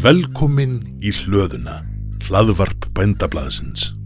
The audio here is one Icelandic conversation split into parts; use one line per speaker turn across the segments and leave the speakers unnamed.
Velkomin í hlöðuna, hlaðvarp bændablaðsins.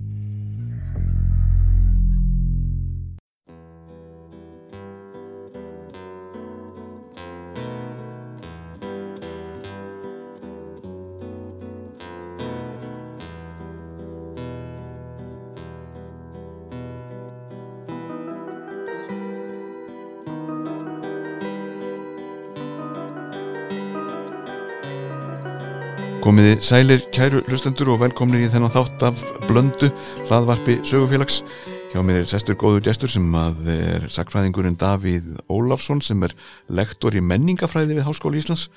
Komiði sælir kæru hlustendur og velkomnir í þennan þátt af blöndu hlaðvarpi sögufélags. Hjá mér er sestur góður gestur sem að er sakfræðingurinn Davíð Ólafsson sem er lektor í menningafræði við Háskóli Íslands.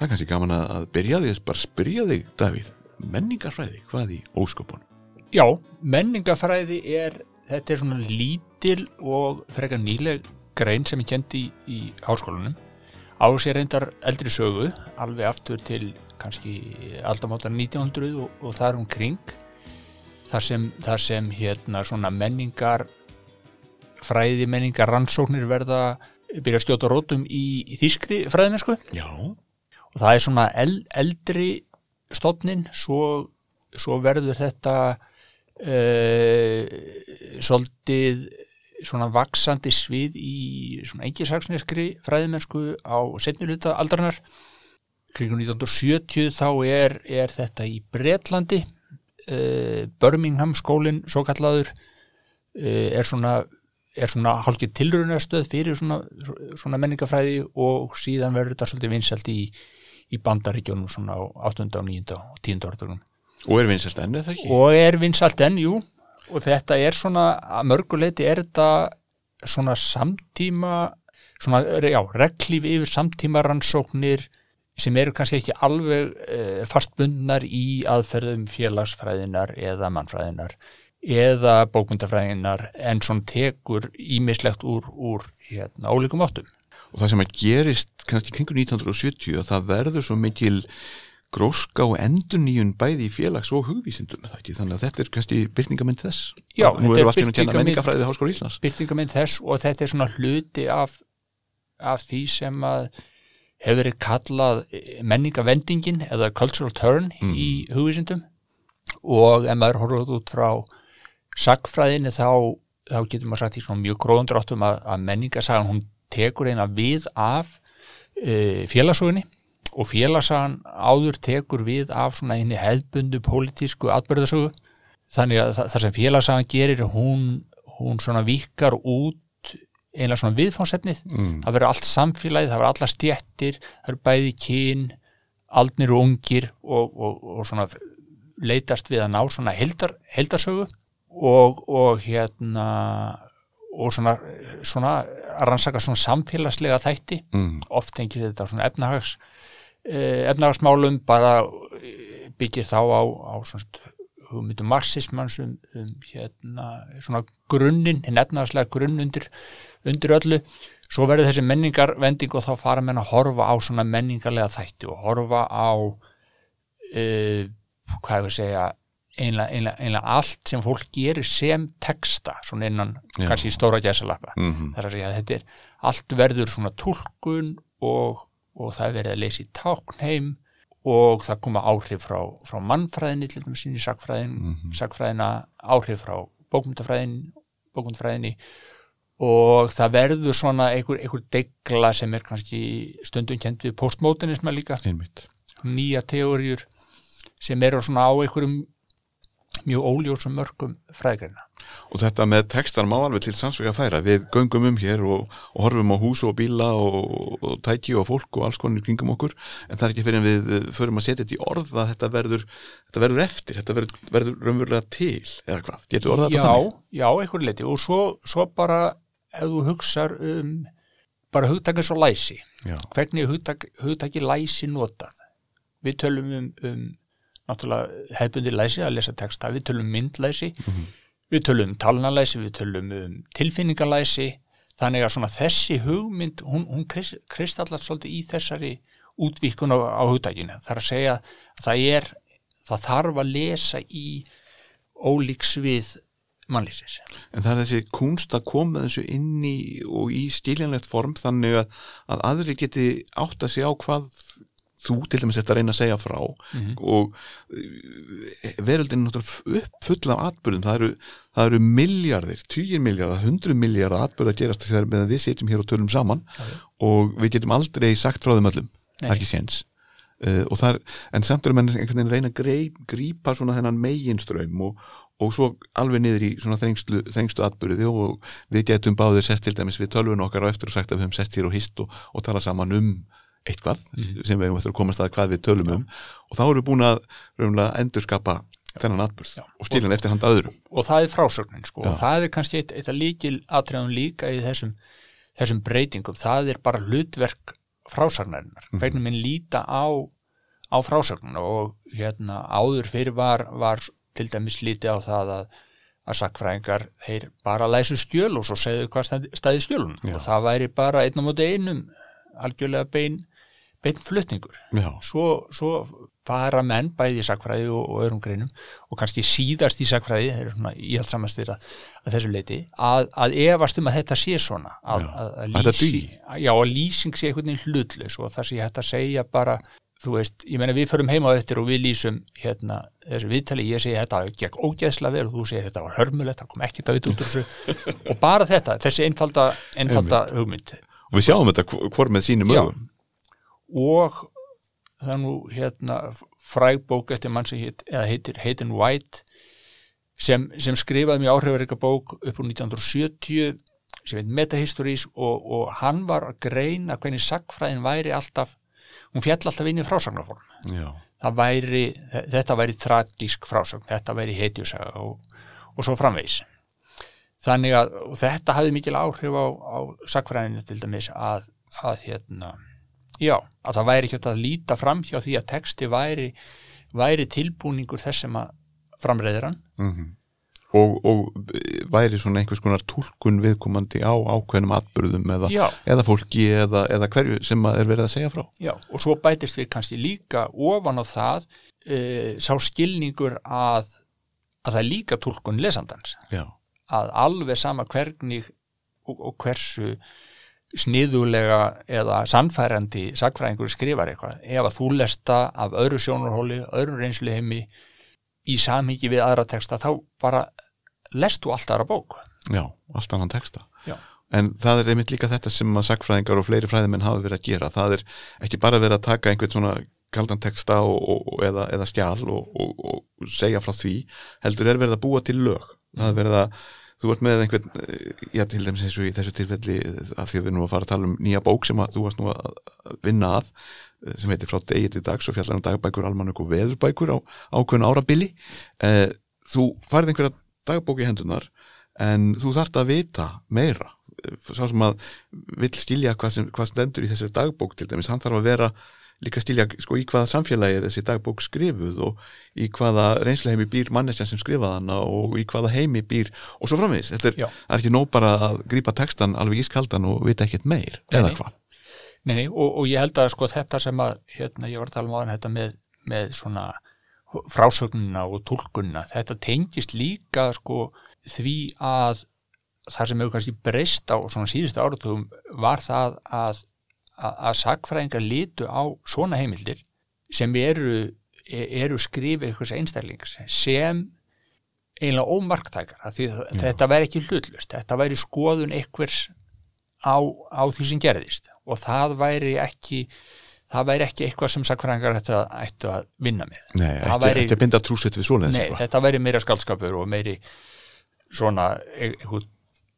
Það er kannski gaman að byrja því að bara spyrja þig Davíð, menningafræði, hvað í ósköpun?
Já, menningafræði er, þetta er svona lítil og frekar nýleg grein sem er kent í, í háskólanum. Á sér reyndar eldri sögu, alveg aftur til kannski aldamáttar 1900 og, og þar um kring þar sem, þar sem hérna svona menningar fræði menningar rannsóknir verða byrja að stjóta rótum í, í þýskri fræðimennsku
Já.
og það er svona eld, eldri stofnin svo, svo verður þetta uh, svolítið svona vaksandi svið í svona engisaksneskri fræðimennsku á setniluta aldrarnar kringum 1970 þá er, er þetta í Bretlandi uh, Birmingham skólinn svo kallaður uh, er svona er svona hálkið tilrunastöð fyrir svona, svona menningafræði og síðan verður þetta svolítið vinsalt í, í bandaríkjónum svona á 8. og 9. og 10. orðunum.
Og er vinsalt enn eða ekki?
Og er vinsalt enn, jú og þetta er svona, að mörguleiti er þetta svona samtíma svona, já, reglíf yfir samtíma rannsóknir sem eru kannski ekki alveg uh, fastbundnar í aðferðum félagsfræðinar eða mannfræðinar eða bókmyndafræðinar en svona tekur ímislegt úr, úr hérna, ólíkum áttum.
Og það sem að gerist kannski kringur 1970 að það verður svo mikil gróska og endurníun bæði í félags- og hugvísindum þannig að þetta er kannski byrtingamind þess.
Já,
nú menningafræðið Háskóla Íslands.
Byrtingamind þess og þetta er svona hluti af, af því sem að hefur verið kallað menningavendingin eða cultural turn mm. í hugvísindum. Og ef maður horfður út frá sagfræðinni þá, þá getur maður sagt í svona mjög gróðundráttum að, að menningasagan hún tekur eina við af e, félagsögunni og félagsagan áður tekur við af svona eini hefðbundu pólitísku atbyrðasögu þannig að það sem félagsagan gerir hún, hún svona vikar út einlega svona viðfánsefnið mm. það verður allt samfélagið, það verður alla stjættir það verður bæði kyn aldnir og ungir og, og, og svona leitast við að ná svona heldar, heldarsögu og, og hérna og svona, svona rannsaka svona samfélagslega þætti mm. oft engir þetta svona efnahags efnahagsmálum bara byggir þá á, á hugmyndum marxismans um, um hérna, svona grunninn, hinn efnahagslega grunn undir, undir öllu svo verður þessi menningarvending og þá fara menn að horfa á svona menningarlega þætti og horfa á uh, hvað er að segja einlega, einlega, einlega allt sem fólk gerir sem texta, svona innan Já. kannski stóra gæsalappa mm -hmm. þar að segja að þetta er allt verður svona tólkun og og það er verið að leysa í táknheim og það koma áhrif frá, frá mannfræðinni til dæmis inn í sagfræðin, mm -hmm. sagfræðina, áhrif frá bókmyndafræðin, bókmyndafræðinni og það verður svona einhver, einhver degla sem er kannski stundum kent við postmodernisma líka,
Einmitt.
nýja teóriur sem eru svona á einhverjum mjög óljósum mörgum fræðgreina.
Og þetta með textan má alveg til sannsveika færa, við göngum um hér og, og horfum á hús og bíla og, og tæki og fólk og alls konir kringum okkur, en það er ekki fyrir en við förum að setja þetta í orð að þetta verður, þetta verður eftir, þetta verður, verður raunverulega til, eða hvað, getur orðað þetta
þannig? Já, já, einhver leiti og svo, svo bara, ef þú hugsar um bara hugtakið svo læsi, já. hvernig hugtak, hugtakið læsi notað, við tölum um, um náttúrulega hefbundi læsi að lesa texta, við tölum myndlæsi, mm -hmm. við tölum talnalæsi, við tölum um tilfinningalæsi, þannig að svona þessi hugmynd, hún, hún kristallast svolítið í þessari útvíkun á, á hugdækina. Það er að segja að það er, það þarf að lesa í ólíks við mannlýsins.
En það er þessi kunst að koma þessu inn í og í stíljanlegt form þannig að, að aðri geti átt að segja á hvað þú til dæmis þetta reyna að segja frá
Mhm.
og eh, veröldin er náttúrulega full af atbyrðum það eru, það eru miljardir, tugir miljardir, hundru miljardir atbyrð að gerast þegar við sitjum hér og tölum saman
já.
og við getum aldrei sagt frá þeim öllum það er ekki séns uh, er, en samt eru menn einhvern veginn að reyna að grípa svona þennan meginströym og, og svo alveg niður í svona þrengslu, þrengstu atbyrði og við getum báðir sest til dæmis við tölvun okkar og eftir og sagt að við höfum sest hér og hist og, og tala saman um eitthvað sem við hefum eftir að komast að hvað við tölum um og þá erum við búin að raunlega endurskapa þennan atbyrð
Já.
og stílan eftir hand öðrum
og það er frásögnin sko
Já.
og það er kannski eitt, eitt að líkil atriðum líka í þessum, þessum breytingum það er bara hlutverk frásagnarinnar,
Mhm.
hvernig minn líta á á frásögnuna og hérna áður fyrir var, var til dæmis lítið á það að að sakfræðingar, þeir bara læsu skjöl og svo segðu hvað stæði,
Já.
og það væri bara einn á móti einum algjörlega bein, bein flutningur.
Já,
svo, svo fara menn bæði í sakfræði og, og öðrum greinum og kannski síðast í sakfræði þeir eru svona íhaldsamastir að, að þessu leiti að, að efast um að þetta sé svona að, að, að,
Að þetta
lýsi, já, að lýsing sé einhvern veginn hlutlaus og það sé hægt að segja bara þú veist, ég meina við förum heima á eftir og við lýsum hérna þessu viðtali, ég segi þetta gekk ógeðslega vel og þú segir þetta var hörmulegt, það kom ekki þetta út úr þessu. Og bara þetta, þessi einfalda, einfalda hugmynd.
Og við sjáum þetta hvor- hvor með sínum
Já. Og það er nú hérna fræg bók eftir mann sem heit, heitir Hayden White sem, sem skrifaði mjög áhrifaríka bók upp úr 1970 sem heit Metahistories og, og hann var að greina hvernig sagfræðin væri alltaf hún fjall alltaf inn í frásagnarform. Væri, þetta væri tragísk frásögn, þetta væri hetjusaga og, og svo framvegis. Þannig að þetta hafði mikil áhrif á, á sakfræðinu til dæmis að, að hérna já, að það væri ekki hægt að líta fram hjá því að texti væri, væri tilbúningur þess sem að framreiðir hann.
Mm og, og væri svona einhvers konar túlkun viðkomandi á ákveðnum atbyrðum eða, eða fólki eða, eða hverju sem er verið að segja frá.
Já, og svo bætist við kannski líka ofan á það e, sá skilningur að að það er líka túlkun lesandans.
Já,
að alveg sama hvernig og, og hversu sniðulega eða sannfærandi sagfræðingur skrifar eitthvað. Ef að þú lesta af öðru sjónarhóli, öðru reynslu heimi í samhengi við aðra texta þá bara lestu allt aðra bók.
Já, allt annan texta.
Já.
En það er einmitt líka þetta sem að sagfræðingar og fleiri fræðimenn hafa verið að gera. Það er ekki bara verið að taka einhvern svona kaldan texta og, og, eða, eða skjal og, og, og segja frá því heldur er verið að búa til lög. Það er verið að þú ert með einhvern eh, já til dæmis eins og í þessu tilfelli að því að við erum að fara að tala um nýja bók sem að þú varst nú að vinna að eh, sem heitir frá degi til dags og fjallar um dagbækur, almanök og veðurbækur á ákveðin árabili. Eh, þú færið einhverja dagbók í hendunar en þú þarft að vita meira. Sá sem að vill skilja hvað, sem, hvað stendur í þessari dagbók til dæmis, hann þarf að vera líka skilja sko, í hvaða samfélagi er þessi dagbók skrifuð og í hvaða reynsluheimi býr manneskjan sem skrifaði hana og í hvaða heimi býr og svo framvegis, þetta er, er ekki nóg bara að grípa textan alveg ískaldan og vita ekkert meir
Nei,
eða hvað?
Nei, nei, og, og ég held að sko þetta sem að hérna, ég var að tala um áðan þetta með, með svona frásögnuna og tólkunna, þetta tengist líka sko því að það sem hefur kannski breyst á svona síðustu áratugum var það að, að, sagfræðingar litu á svona heimildir sem eru, eru skrifið einhvers einstælings sem eiginlega ómarktækar af því að þetta væri ekki hlutlust, þetta væri skoðun einhvers á, á því sem gerðist. Og það væri ekki það væri ekki eitthvað sem sakfræðingar ættu að, ættu að vinna með.
Nei,
Það
ekki, ekki að binda trúsett við svoleiðis
Nei,
eitthvað.
þetta væri meira skaldskapur og meiri svona e- einhver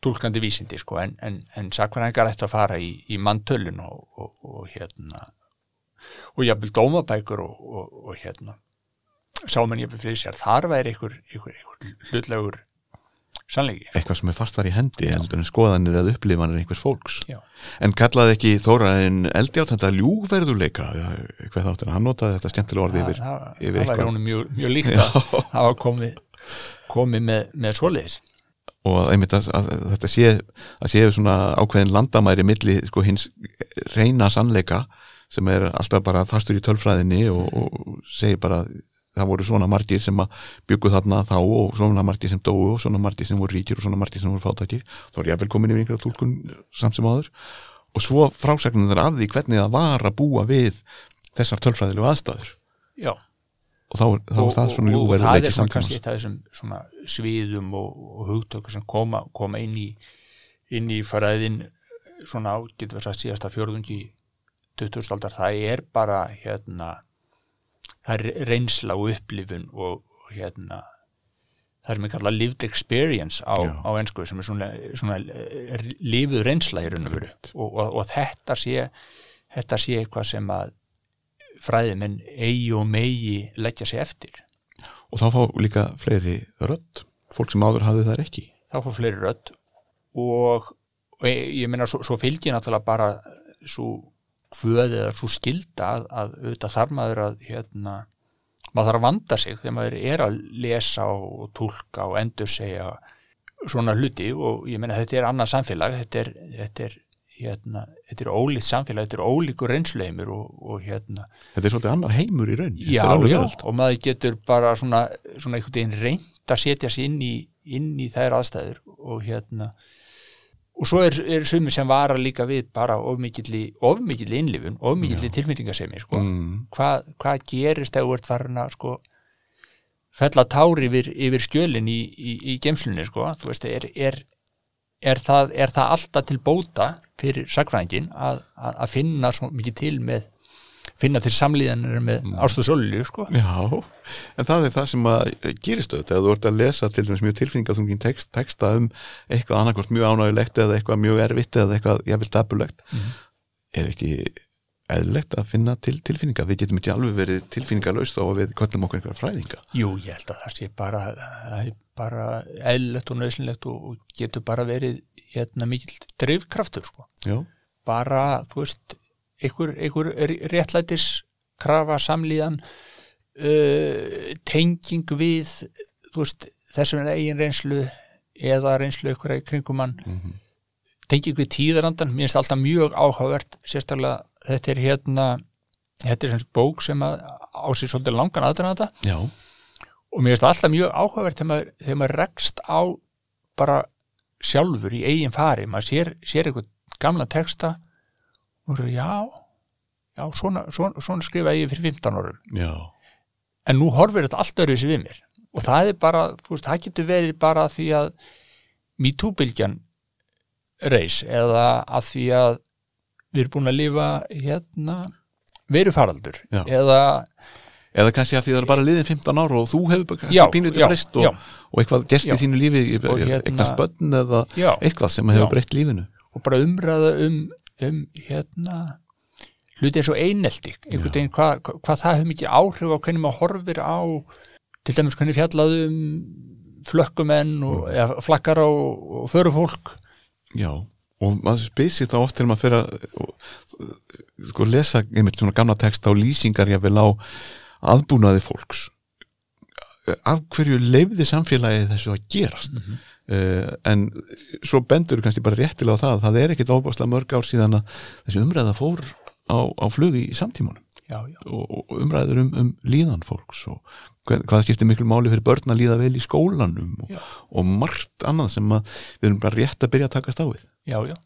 tólkandi vísindi sko, en, en, en sakfræðingar ættu að fara í, í manntölun og, og, og hérna og jafnvel dómabækur og, og, og hérna sá mann jafnvel fyrir sér þar væri einhver, einhver, einhver hlutlegur sannleiki
eitthvað sem er fastar í hendi heldur en skoðanir eða upplifanir einhvers fólks.
Já.
en kallaði ekki Þóra en eldjátt þetta ljúgverðuleika hvað þáttur, hann notaði þetta skemmtilega orði yfir,
það,
yfir
það
eitthvað?
honum mjög, mjög líkt að hafa komið, komið með, með svoleiðis
og einmitt að, að þetta sé að sé svona ákveðin landamæri milli sko hins reyna sannleika sem er alltaf bara fastur í tölfræðinni og, og segir bara það voru svona margir sem að byggu þarna þá og svona margir sem dóu og svona margir sem voru ríkir og svona margir sem voru fátækir. Þá er ég vel komin yfir einhverja tólkun samt sem áður. Og svo frásagnin þeir af því hvernig það var að búa við þessar tölfræðilegu aðstæður.
Já
og þá, er- er það svona
og, og það er svona kannski af þessum svona sviðum og, og hugtöku sem koma, koma inn í inn í fræðin svona á, getur við sagt síðasta fjórðungi 20. aldar, það er bara hérna það er reynsla og upplifun og, og hérna það er mér kallað lived experience á, á ensku sem er svona, svona eh, lifuð reynsla í raun og veru. Og, og, og þetta sé þetta sé eitthvað sem að fræðimenn eigi og megi leggja sig eftir.
Og þá fá líka fleiri rödd. Fólk sem áður hafði þær ekki.
Þá fór fleiri rödd. Og, og ég, ég meina svo, svo fylgir náttúrulega bara svo kvöð eða svo skilda að, að auðvitað þar maður að hérna, maður þarf að vanda sig þegar maður er að lesa og tólka og endur segja svona hluti. Og ég meina þetta er annað samfélag. Þetta er, þetta er, hérna, þetta er ólíkt samfélag, þetta er ólíkur reynsluheimur og, og hérna.
Þetta er svolítið annar heimur í raun
já, já, og maður getur bara svona, svona einhvern veginn reynd að setja sig inn í, inn í þær aðstæður og hérna. Og svo er, er sumi sem vara líka við bara ofmikilli innlifun ofmikilli tilmyndingasemi sko.
mm,
hvað, hvað gerist ef þú ert farin að sko fella tári yfir, yfir skjölin í, í, í gemslunni sko, þú veist, er, er, er, það, er það alltaf til bóta fyrir sakfræðingin að, að, að finna svo mikið til með finna til samlíðanir með mm. ástu sólilju sko.
já, en það er það sem að gerist auðvitað, ef þú ert að lesa til dæmis mjög tilfinningaþungin text, texta um eitthvað annarkvort mjög ánægulegt eða eitthvað mjög erfitt eða eitthvað jafnvel dabulegt
Mhm.
er ekki eðlilegt að finna til tilfinninga við getum ekki alveg verið tilfinningalaust þá að við köllum okkur einhverja fræðinga
Jú, ég held að það sé bara, bara eðlilegt og nöðsynlegt og, getur bara verið hérna mikill drifkraftur sko. bara, þú veist einhver, einhver réttlætis krafa samlíðan uh, tenging við þú veist, þessum eigin reynslu eða reynslu ykkur í kringum mann
Mhm.
tenging við tíðarandan, mér finnst alltaf mjög áhugavert sérstaklega, þetta er hérna þetta er sem bók sem að á sér svolítið langan aðdraðanda
já,
og mér finnst alltaf mjög áhugavert þegar maður, þegar maður rekst á bara sjálfur í eigin fari. Maður sér, sér eitthvað gamla texta og svo, já já, svona, svona, svona skrifa ég fyrir 15 árum.
Já.
En nú horfir þetta allt öðru við mér. Og það er bara, þú veist, það getur verið bara því að MeToo-bylgjan reis eða að því að við erum búin að lifa hérna. Verufaraldur eða
eða kannski að því það er bara liðin 15 ára og þú hefur kannski
já,
breyst og, og eitthvað gerst í þínu lífi
hérna-
eignast bönn eða
já,
eitthvað sem hefur breytt lífinu.
Og bara umræða um, um hérna hluti einhvern
Já.
veginn hvað, hvað það hefur mikið áhrif á hvernig maður horfir á til dæmis hvernig fjallaðum flökkumenn og,
Mm.
eða flakkara og, og förufólk.
Já, og maður spysi þá oft þegar maður fyrir að sko lesa einmitt svona gamla texta og lýsingar jáfnvel á aðbúnaði fólks. Af hverju leifði samfélagið þessu að gerast?
Mhm.
uh, en svo bendur kannski bara réttilega á það að það er ekkit óbáslega mörg ár síðan að þessi umræða fór á, á flugi í samtímanum.
Já, já,
og, og umræður um, um líðan fólks og hvað, skiptir miklu máli fyrir börn að líða vel í skólanum og, og margt annað sem við erum bara rétt að byrja að takast á við?
Já, já.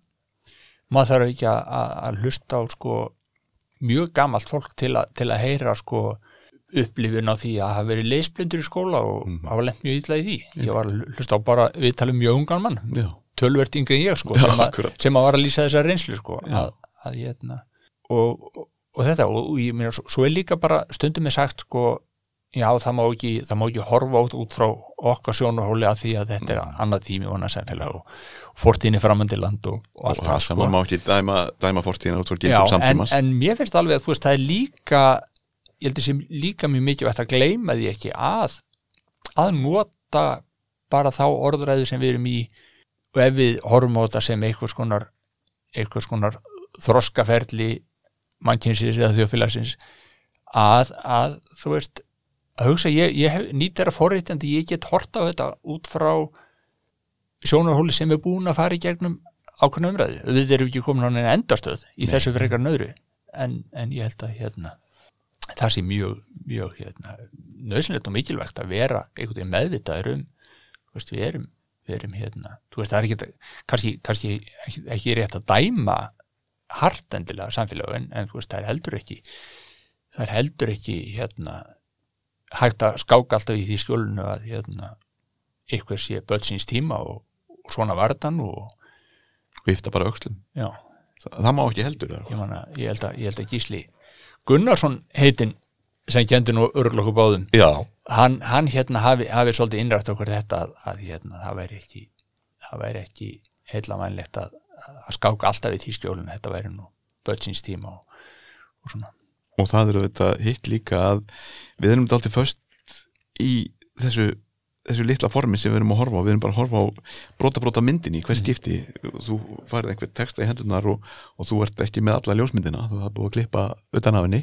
Maður þarf ekki að, að, að hlusta á sko mjög gamalt fólk til, a, til að heyra sko upplifun á því að hafa verið leisblindur í skóla og
Mhm.
hafa lent mjög illa í því. Ég var að hlusta á bara, við talum mjög ungan mann
Já,
tölvert yngri en ég sko,
Já,
sem, að, sem að var að lýsa þessar reynslu sko, að, að hérna. Og, og, þetta og, og ég meina, svo, svo er líka bara stundum er sagt sko, já það má ekki það má ekki horfa út, út frá okkar sjónarhóli að því að þetta er
Mm.
annað tími og annað samfélag og fortíðinni framöndi land og, og
og
allt
það
það
sem
sko.
má ekki dæma, dæma fortíðina út frá gildum
en,
samtímas
en mér finnst alveg að þú veist það er líka ég held sem líka mjög mikilvægt að gleyma því ekki að að nota bara þá orðræðu sem við erum í og ef við horfum á þetta sem einhvers konar einhvers konar þroskaferli mannkynsins eða þjóðfélagsins að, að þú veist að hugsa, ég, ég nýtt er að forréttandi ég get horta á þetta út frá sjónarhóli sem er búin að fara í gegnum ákveðna umræðu við erum ekki komin á neina endastöð í
Nei.
þessu frekar nöðru en, en ég held að hérna, það sé mjög, mjög hérna, nöðsynlegt og mikilvægt að vera einhvern veginn meðvitaður um veist, við erum, við erum hérna veist, það er ekki, kannski, kannski ekki, ekki rétt að dæma hart endilega samfélag en, en veist, það er heldur ekki það er heldur ekki hérna hægt að skáka alltaf í því skjólinu að hérna eitthvað sé börnsins tíma og, og svona varðan og
vifta bara
já,
það, það má ekki heldur
ég, manna, ég, held að, ég held að Gísli Gunnarsson heitin sem kendi nú örglokku báðum hann, hann hérna hafi, hafi svolítið innrætt okkur þetta að, að hérna það væri ekki það væri ekki heilamænlegt að, að skáka alltaf í því skjólinu þetta væri nú börnsins tíma og, og svona
og það er auðvitað hitt líka að við erum dálítið föst í þessu þessu litla formi sem við erum að horfa á. Við erum bara að horfa á brota brota myndin í hver skipti. Þú farið einhver texta í hendunar og, og þú ert ekki með alla ljósmyndina. Þú hafði búið að klippa utan af henni.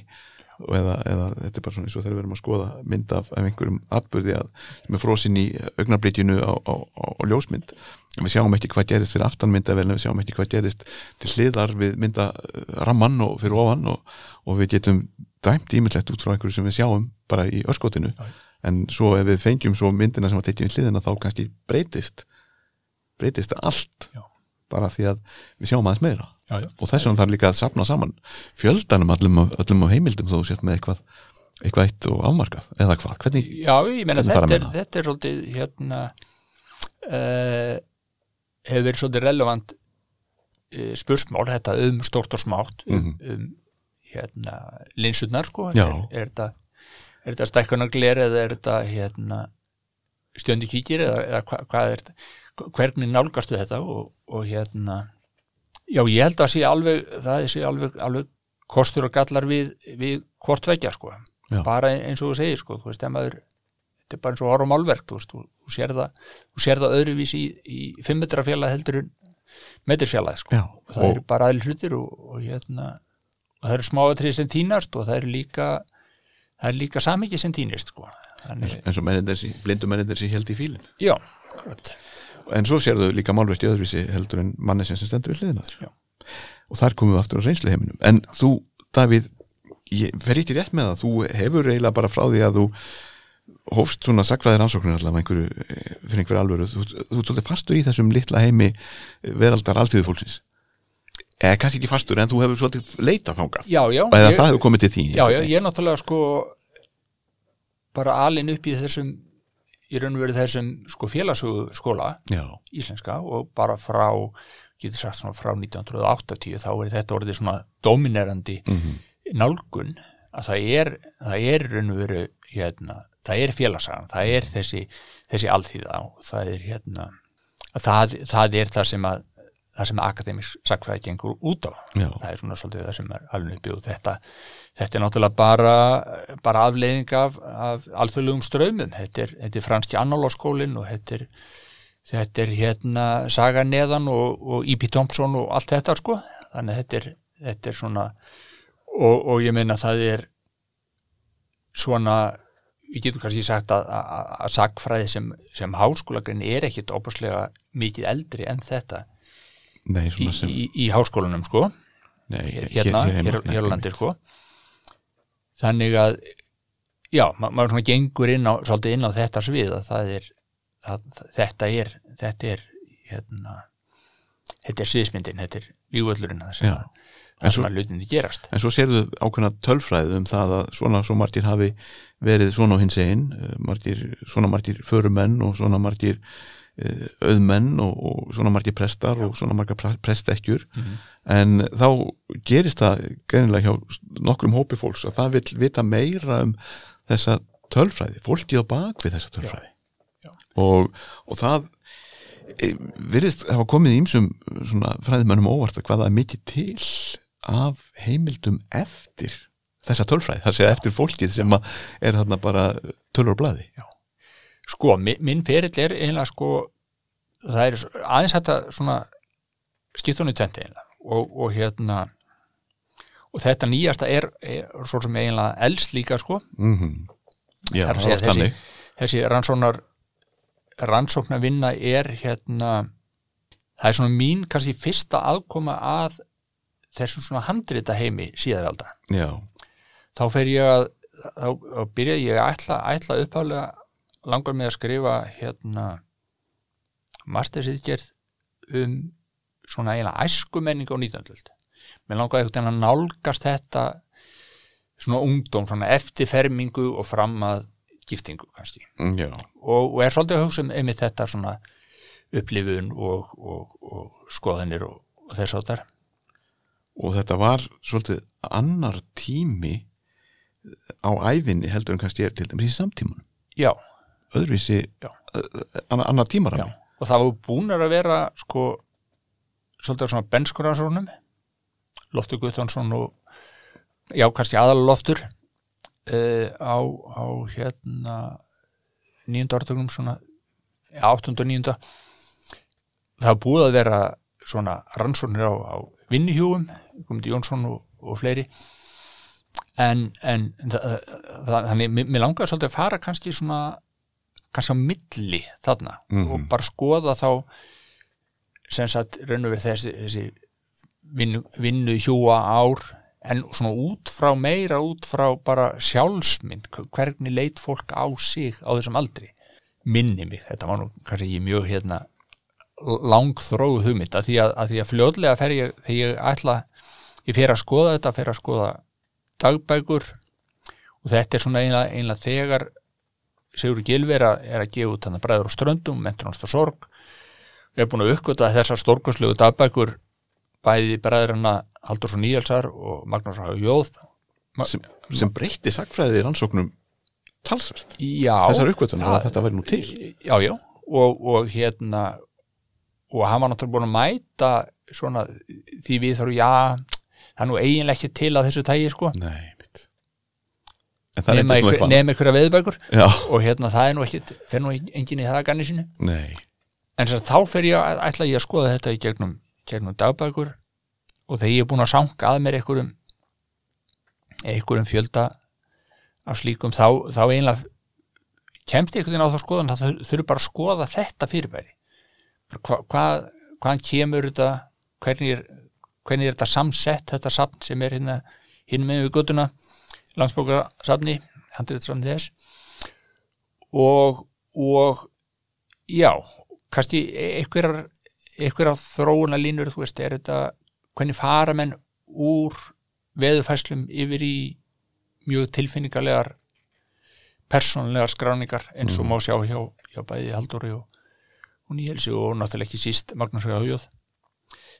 Eða, eða þetta er bara svona eins og þegar við erum að skoða mynd af, af einhverjum atbyrði að, sem er frósin í augnablikinu á, á, á, ljósmynd við sjáum ekki hvað gerist fyrir aftan myndavelin við sjáum ekki hvað gerist til hliðar við myndaramman og fyrir ofan og, og við getum dæmt ímyndlegt út frá einhverju sem við sjáum bara í örskotinu
Já.
en svo ef við fengjum svo myndina sem að tekja í hliðina þá kannski breytist breytist allt
Já.
bara því að við sjáum aðeins meira
já, já.
og þess vegna þarf líka að sapna saman fjöldanum öllum, öllum á heimildum þó sért með eitthvað, eitthvað eitt og afmarkað eða hvað, hvernig,
Já, ég meina
Hvernig
þetta
með
er, þetta er svolítið hérna uh, hefur verið svolítið relevant uh, spursmál, þetta um stórt og smátt um,
Mhm.
um hérna linsurnar sko er, er þetta, þetta stækkunagler eða er þetta hérna stjöndi kíkir eða, eða hva, hvað er þetta hvernig nálgastu þetta og, og hérna já ég held að sé alveg það sé alveg, alveg kostur og gallar við, við hvort vekja sko
Já.
bara eins og þú segir sko þú veist, ef maður þetta er bara eins og horf á málverk þú, þú, þú, sér það, sér það öðruvís í, í 5 metra fjallag heldur en metrfjallag sko. Það eru bara aðli hlutir og, og hérna og það eru smáatrið sem týnast og það eru líka það er líka samikið sem týnist sko. Þannig,
eins og mennir þessi, blindu mennir þessi held í fílin
já, akkurat.
en svo sérðu þau líka málverki öðruvísi heldur en manni sem stendur við hliðina þér. Og þar komum við aftur á reynslu heiminum en þú, Davíð, ég fer ekki rétt með það. Þú hefur eiginlega bara frá því að þú hófst svona sagfræðir ansóknir allavega einhverju, eh, fyrir einhverju alvöru. Þú, þú ert svolítið fastur í þessum litla heimi eh, veraldar alltíðu fólksins eða kannski ekki fastur en þú hefur svolítið leitað þangað.
Já, já,
eða
ég,
það hefur komið til þín
já, já, ég er náttúrulega sko bara alin upp í þessum í raun og verið þessum sko félagsögu skóla
já,
íslenska og bara frá getur sagt svona frá 1980 þá er þetta orðið svona dominerandi
mm
nálgun að það er, það er í raun og veru hérna, það er félagsagan, það er þessi, þessi alþýða og það er hérna að það, það er það sem að það sem akademisk sakfræði gengur út á.
Já,
það er svona svolítið það sem er alveg og þetta, þetta er náttúrulega bara bara afleiðing af, af alþjóðlegum ströymum, þetta er, þetta er franski annálóskólin og þetta er þetta er hérna Saga Neðan og, og E.P. Thompson og allt þetta sko, þannig að þetta er, þetta er svona og, og ég meina það er svona við getum kannski sagt að, að, að sagfræði sem, sem háskólagrein er ekkit óbúslega mikið eldri en þetta.
Nei,
í,
sem
í, í háskólanum sko.
Nei,
hérna, hér, á landi sko. Þannig að já, ma maður svona gengur inn á svolítið inn á þetta svið að það er að, þetta er þetta er hérna þetta er sviðsmyndin, þetta er vývöldurinn það sem,
Já.
að,
En svo- En svo sérðu ákveðna tölfræði um það að svona svo margir hafi verið svona á hins einn, margir, svona margir förumenn og svona margir uh, auðmenn og, og svona margir prestar og svona margar pre- prestekkjur.
Mhm.
en þá gerist það greinilega hjá nokkrum hópi fólks að það vil vita meira um þessa tölfræði, fólkið á bak við þessa tölfræði.
Já.
Og, og það e, virðist hafa komið ímsum svona fræðimönnum óvart að hvað það er mikið til af heimildum eftir þessa tölfræði, það sé eftir fólkið sem er þarna bara tölur og blaði.
Sko, mi- minn ferill er eiginlega sko það er aðeins þetta svona skiptunni tventi eiginlega. Og, og hérna og þetta nýjasta er, er svo sem eiginlega elst líka sko.
Mm -hmm. Já,
Það er
þannig.
þessi rannsóknar rannsóknarvinna er hérna það er svona mín kannski fyrsta aðkoma að þessum svona handrita heimi síðaralda
Já,
þá fer ég að þá, þá byrja ég að ætla, ætla uppálega langar með að skrifa hérna mastersýðgerð um svona eiginlega æskumenning á 19. öld. Mér langar einhvern veginn að nálgast þetta svona ungdóm, svona eftirfermingu og fram að giftingu kannski.
Mm,
og, og er svolítið að hugsa um einmitt þetta svona upplifun og, og, og skoðanir og, og þess að þar
og þetta var svolítið annar tími á æfinni heldur en kannski er til dæmis í samtímanum.
Já,
öðruvísi,
Já.
annar, annar tímar
og það var búnar að vera sko svolítið svona benskuransónum Loftur Guðjónsson og já, kannski aðal Loftur uh, á, á hérna nýjunda orðugnum svona já, áttunda og nýjunda það búið að vera svona rannsóknir á, á vinnihjúum komið Jónsson og, og fleiri en, en þannig, mér langar svolítið að fara kannski svona kannski á milli þarna
Mhm.
og bara skoða þá sem sagt raun og verið þessi, þessi vinnu, vinnu hjúa ár en svona út frá meira út frá bara sjálfsmynd hvernig leit fólk á sig á þessum aldri minni mig, þetta var nú kannski mjög hérna langþróu hugmynd að því að, að því að fljóðlega fer ég, þegar ég ætla ég fer að skoða þetta, fer að skoða dagbækur og þetta er svona einlega, einlega þegar Sigur Gilver er að gefa út hann að bræður og ströndum, mentunast og sorg. Við erum búin að uppgöta þessar stórkurslegu dagbækur bæði bræðurina Halldórs og Níelsar og Magnús og Jóð. Ma-
sem, sem breytti sagfræði rannsóknum talsvert.
Já,
þessar uppgötunar að þetta væri nú til.
Já, já, og, og hérna og hann var náttúrulega búin að mæta svona því við þarfum, já það er nú eiginlega ekki til að þessu tægi sko,
Nei, eitthvað.
nema einhverja veðbækur
Já,
og hérna það er nú ekki, fer nú enginn í það ganni sinu,
nei.
En sagt, þá fer ég að ætla ég að skoða þetta í gegnum, gegnum dagbækur. Og þegar ég er búin að sanga að mér einhverjum einhverjum fjölda af slíkum þá, þá einlega kemst ég einhvern veginn á það skoðan það þurfi bara að skoða þetta fyrirbæri Hva, hvað, hvaðan kemur þetta? Hvernig er, hvernig er þetta samsett þetta safn sem er hérna hinn með við handriðsafni þess? Og og já, kannski einhverjar einhverjar þróuna línur, þú veist, er þetta hvernig fara menn úr veðufæslum yfir í mjög tilfinningarlegar persónlegar skráningar eins og má sjá hjá, hjá bæði Halldóri og, og Níelsi og náttúrulega ekki síst Magnús Hjóð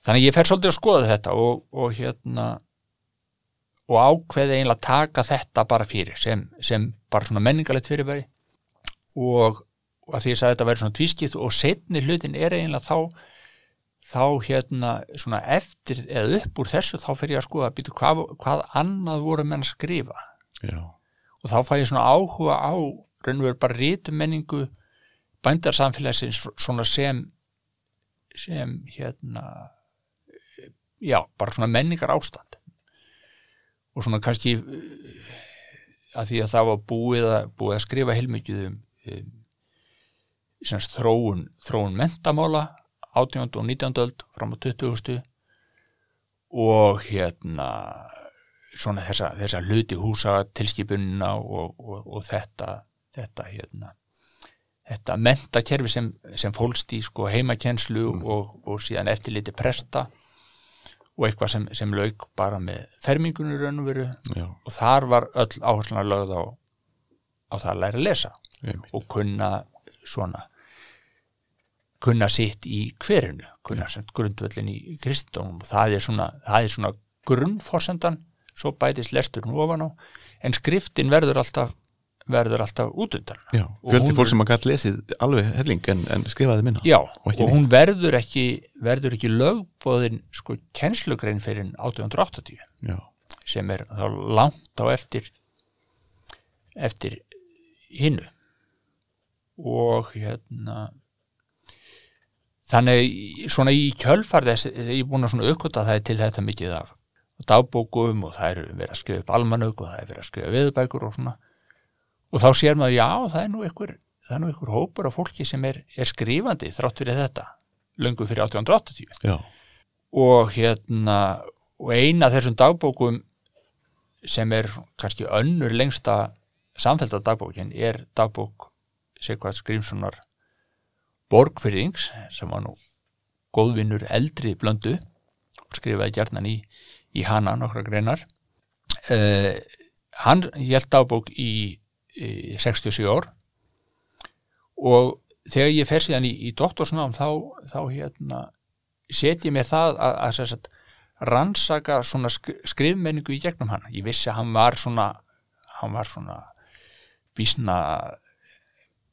þannig að ég fer svolítið að skoða þetta og, og hérna og ákveði eiginlega að taka þetta bara fyrir sem, sem bara svona menningalegt fyrirbæri. Og, og að því ég sagði að þetta væri svona tvískipt og setni hlutin er eiginlega þá þá hérna svona eftir eða upp úr þessu þá fer ég að skoða býtu, hvað, hvað annað voru menn að skrifa?
Já,
og þá fæ ég svona áhuga á raunveru bara rítumenningu bændarsamfélagsins svona sem sem hérna já, bara svona menningar ástand og svona kannski að því að það var búið að, búið að skrifa heilmikið um, um semst, þróun, þróun mentamála 18. og 19. öld fram á 20. og hérna svona þessa, þessa hluti húsa tilskipunina og, og, og þetta þetta hérna þetta mentakerfi sem, sem fólst í sko heimakenslu og, og síðan eftirliti presta og eitthvað sem, sem lauk bara með fermingunni raun og þar var öll áherslan lögð á, á það að læra að lesa
einmitt.
og kunna svona kunna sitt í hverinu kunna sem grundvöllin í kristendónum og það er svona, það er svona grunnforsendan, svo bætist lesturinn ofan á, en skriftin verður alltaf verður alltaf út undan.
Já,
Og
fjöldi fólk sem að gætt lesið alveg helling en, en skrifaði minna
Já,
Og
og, hún verður ekki verður ekki lögbóðin sko kennslugrein fyrir 1880
Já,
sem er þá langt á eftir eftir hinnu og hérna þannig svona í kjölfar þess ég er búin að svona uppkvota það til þetta mikið af dagbókum og það er verið að skrifa upp almanög og það er verið að skrifa viðbækur og svona og þá sér maður já það er nú einhver, það er nú einhver hópur af fólki sem er, er skrifandi þrátt fyrir þetta löngu fyrir 1880
já,
og hérna og eina af þessum dagbókum sem er kannski önnur lengsta samfellda dagbókin er dagbók Sigvart Grímssonar Borgfyrðings sem var nú góðvinnur eldri blöndu og skrifaði gjarnan í, í hana nokkra greinar. Uh, hann held dagbók í, í 67 ár og þegar ég fer síðan í, í doktorsnám þá, þá hérna set ég mér það að, að, að, að rannsaka svona sk skrifmenningu í gegnum hann. Ég vissi að hann var svona hann var svona bísna